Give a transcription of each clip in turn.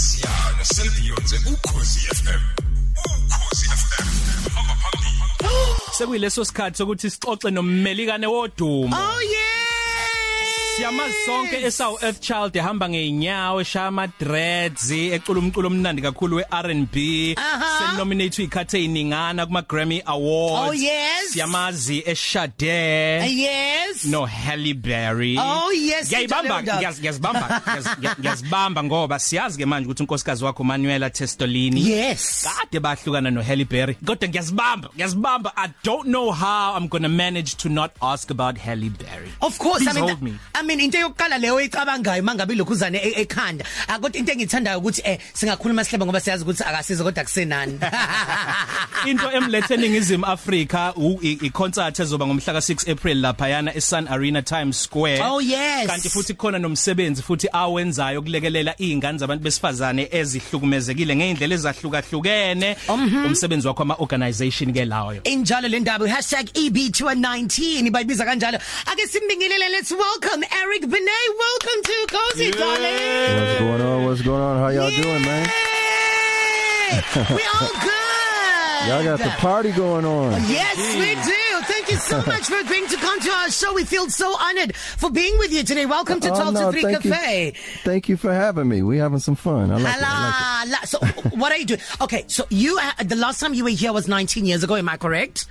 Siyano selbionze ukhosi FM ukhosi FM hamba phambili. Sekuyileso sikhathi sokuthi sixoxe nommelikane wodumo Oh yeah. Siyamazi sonke esawu Earth Child ehamba ngeenyawo eshama dreads ecula umculo omnandi kakhulu we R&B Aha. senominate ikhathe iningana kuma Grammy Awards Oh, yes. siyamazi eshade Yes. no Halle Berry Oh, yes, ngiyayibamba ngiyazibamba ngiyaz- ngiyazibamba ngoba siyazi ke manje ukuthi unkosikazi wakho Manuela Testolini Yes. kade bahlukana no Halle Berry kodwa ngiyazibamba ngiyazibamba I don't know how I'm going to manage to not ask about Halle Berry Of course Please I mean. I mean into yokuqala leyo icabangayo mangabe lokhuzane e- ekhanda. Akodwa into engithandayo ukuthi eh singakhuluma sihleba ngoba siyazi ukuthi akasize kodwa kusenani into emlethe ningizimi Africa u- i i- concert ezoba ngomhla ka6 April lapha yana eSun Arena Times Square. Oh yes. Kanti futhi khona nomsebenzi futhi awenzayo kulekelela izingane zabantu besifazane ezihlukumezekile ngeindlela ezahlukahlukene. Umsebenzi wakho ama organization ke lawo injalo le ndaba #eb219 bayibiza kanjalo. Ake simbingelele let's welcome Eric Benet welcome to Cozy Yeah. darling What's going on? What's going on? How y'all doing, man? Yay! we all good Y'all got the party going on. Yes, we do. Thank you so much for agreeing to come to our show. We feel so honored for being with you today. Welcome to Oh, Talk no, to Three thank you. Cafe. Thank you for having me. We having some fun. I like it. I like Hala, la- So, what are you doing? Okay, so you uh, the last time you were here was 19 years ago. Am I correct?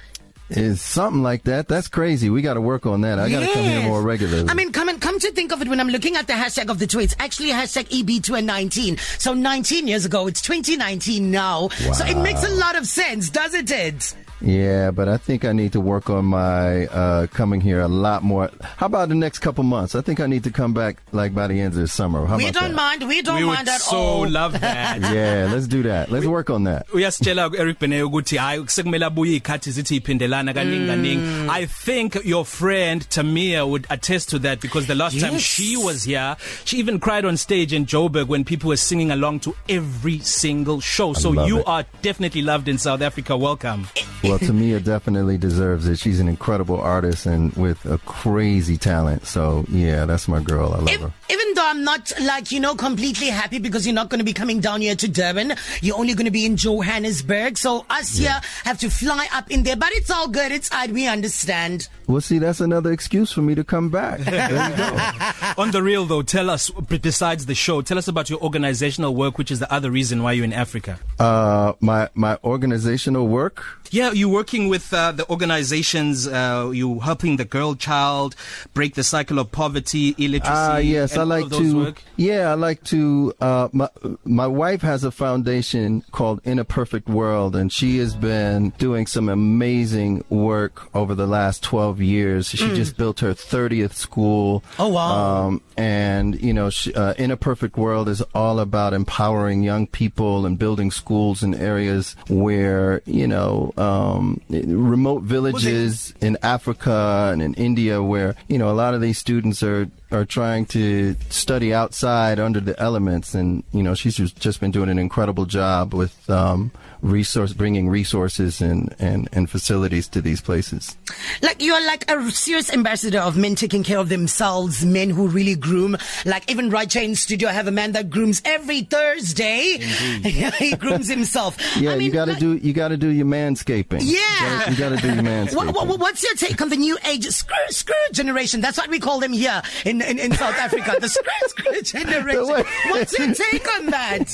It's something like that. That's crazy. We got to work on that. I got to come here Yes. more regularly. I mean, come and come to think of it, when I'm looking at the hashtag of the tweets, actually hashtag E EB219. So 19 years ago, it's 2019 now. So it Wow. makes a lot of sense, doesn't it? Yeah, but I think I need to work on my uh coming here a lot more. How about the next couple months? I think I need to come back like by the end of the summer. How we about don't that? mind. We don't we would mind at so all. love that Yeah, let's do that. Let's work on that. uyasitshela Eric Benet ukuthi hayi sekumele abuye ikhathi zithi iphindelana kaningi kaningi I think your friend Tamia would attest to that because the last time Yes. she was here she even cried on stage in Joburg when people were singing along to every single show so love you it. are definitely loved in South Africa welcome Well, Tamia definitely deserves it. She's an incredible artist and with a crazy talent. So, yeah, that's my girl. I love If, her. even though I'm not like you know completely happy because you're not going to be coming down here to Durban, you're only going to be in Johannesburg. So us here have to fly up in there, but it's all good. It's odd. We understand. Well, see, that's another excuse for me to come back. There you go. on the real though tell us besides the show tell us about your organizational work which is the other reason why you're in Africa Uh, my my organizational work. Yeah, you're working with uh, the organizations, uh, you helping the girl child break the cycle of poverty, illiteracy. Ah, yes, I like those to. Work. Yeah, I like to. Uh, my my wife has a foundation called In a Perfect World, and she has been doing some amazing work over the last twelve years. She just built her thirtieth school. Oh, wow. Um, and you know, she, uh, In a Perfect World is all about empowering young people and building schools in areas where you know um, remote villages in Africa and in India, where you know a lot of these students are are trying to study outside under the elements, and you know she's just, been doing an incredible job with um, resource bringing resources and, and and facilities to these places. Like you're like a serious ambassador of men taking care of themselves, men who really groom. Like even right here in studio, I have a man that grooms every Thursday. he grooms himself. Yeah, I mean, you got to like, do you got to do your manscaping. Yeah. you got to do your manscaping. What, what, what's your take on the new age screw, screw generation? That's what we call them here in, in, in South Africa. The screw, screw generation. What's your take on that?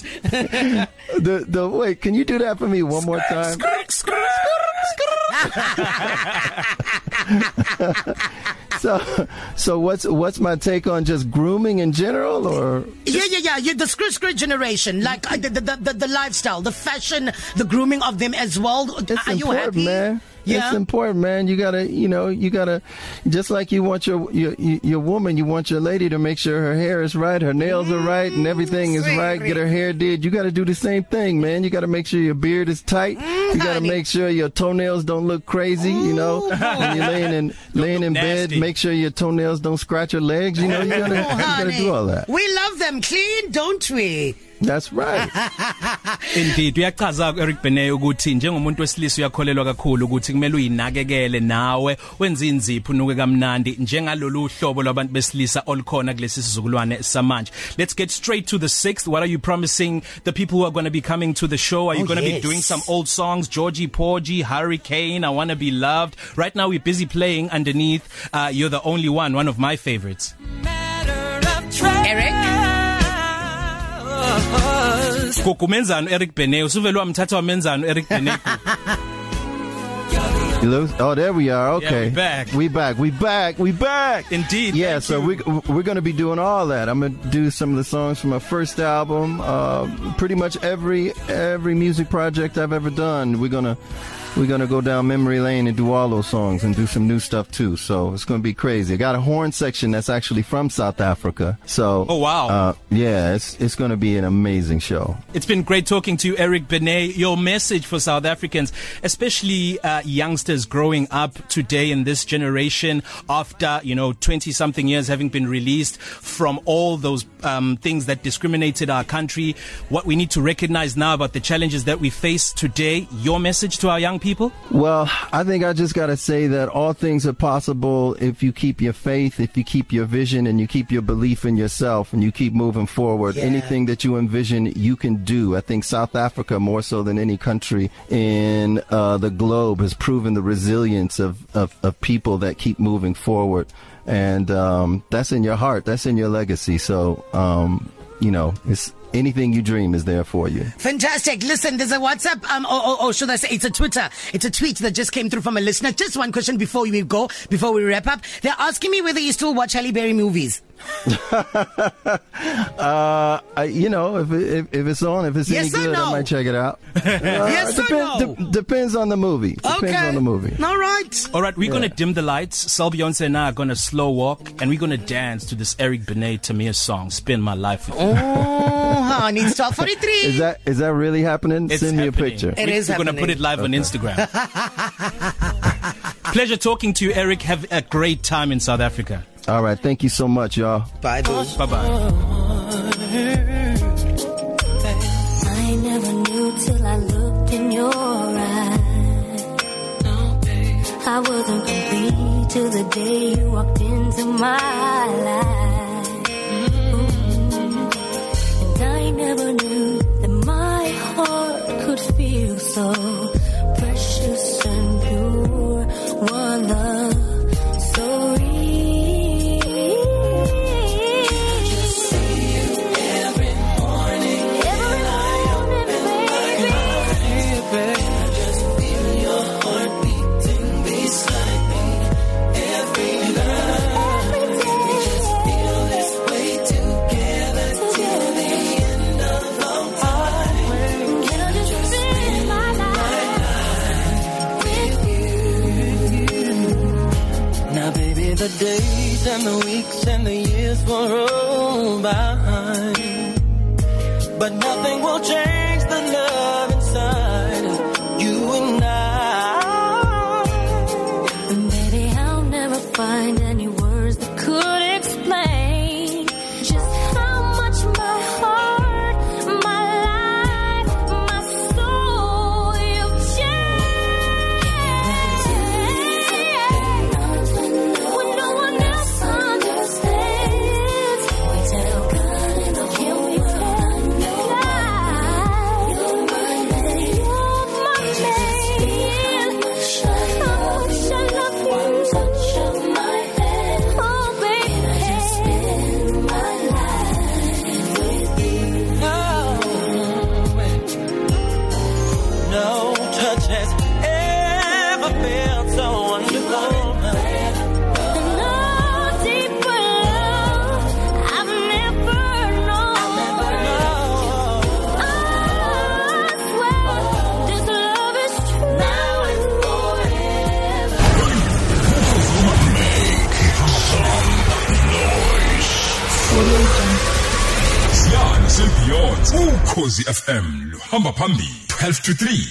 The the wait, can you do that for me one more time? So so what's what's my take on just grooming in general or Yeah, yeah, yeah. You're the screw screw generation, like uh, the, the the the lifestyle, the fashion, the grooming of them as well. it's Are you important, happy? man. Yeah. It's important, man. You gotta, you know, you gotta, just like you want your your your woman, you want your lady to make sure her hair is right, her nails are right, and everything is sweet. right. Get her hair did. You gotta do the same thing, man. You gotta make sure your beard is tight. you gotta honey. make sure your toenails don't look crazy. You know, when you're laying in laying in bed, nasty. make sure your toenails don't scratch your legs. You know, you gotta, you Oh, gotta honey. do all that. We love them clean, don't we? That's right. Indeed uyachaza Eric Benet ukuthi njengomuntu wesilisa uyakholelwa kakhulu ukuthi kumele uyinakekele nawe wenza inzipho nuke kamnandi njengalolu hlobo labantu besilisa olukhona kulesi sizukulwane samanje. Let's get straight to the 6th what are you promising the people who are going to be coming to the show? Are you Oh, going to yes. be doing some old songs? Georgie Porgy Hurricane I want to be loved. Right now we're busy playing underneath uh, you're the only one one of my favorites. Eric? Kukumenzano Eric Benet usuvele wamthatha wamenzano Eric Benet You lose? Oh, there we are. Okay. we back. We back. We back. We back. Indeed, Yeah. So you. we we're going to be doing all that. I'm going to do some of the songs from my first album. Uh, pretty much every every music project I've ever done. We're gonna we're gonna go down memory lane and do all those songs and do some new stuff too. So it's going to be crazy. I got a horn section that's actually from South Africa. So Oh, wow. Uh, yeah, it's it's going to be an amazing show. It's been great talking to you, Eric Benet. Your message for South Africans, especially uh, youngsters growing up today in this generation, after you know twenty something years having been released from all those um, things that discriminated our country, what we need to recognize now about the challenges that we face today. Your message to our young people. Well, I think I just got to say that all things are possible if you keep your faith, if you keep your vision, and you keep your belief in yourself, and you keep moving forward. Yeah. Anything that you envision, you can do. I think South Africa, more so than any country in uh, the globe, has proven the resilience of, of, of people that keep moving forward. And um, that's in your heart, that's in your legacy. So, um, you know, it's anything you dream is there for you. Fantastic. Listen, there's a WhatsApp. Um, oh, oh, oh, should I say it's a Twitter? It's a tweet that just came through from a listener. Just one question before we go, before we wrap up. They're asking me whether you still watch Halle Berry movies. Uh, I, you know, if, it, if if it's on, if it's Yes any or good, no? I might check it out. Uh, Yes or depen- no? de- depends on the movie. Depends okay. on the movie. All right. All right, we're yeah. going to dim the lights. Sal Beyonce and I are going to slow walk, and we're going to dance to this Eric Benet Tamir song, "Spend My Life." With You. Oh, honey, it's 1243. Is that is that really happening? It's Send me happening. a picture. It we, is We're going to put it live on Instagram. Pleasure talking to you, Eric. Have a great time in South Africa. All right, thank you so much, y'all. Bye, boo. Bye bye. I never knew till I looked in your eyes. I wasn't complete till the day you walked into my life. The days and the weeks and the years will roll by. But nothing will change the love inside you and I. And baby, I'll never find any ukhozi FM luhamba phambili. 12 to 3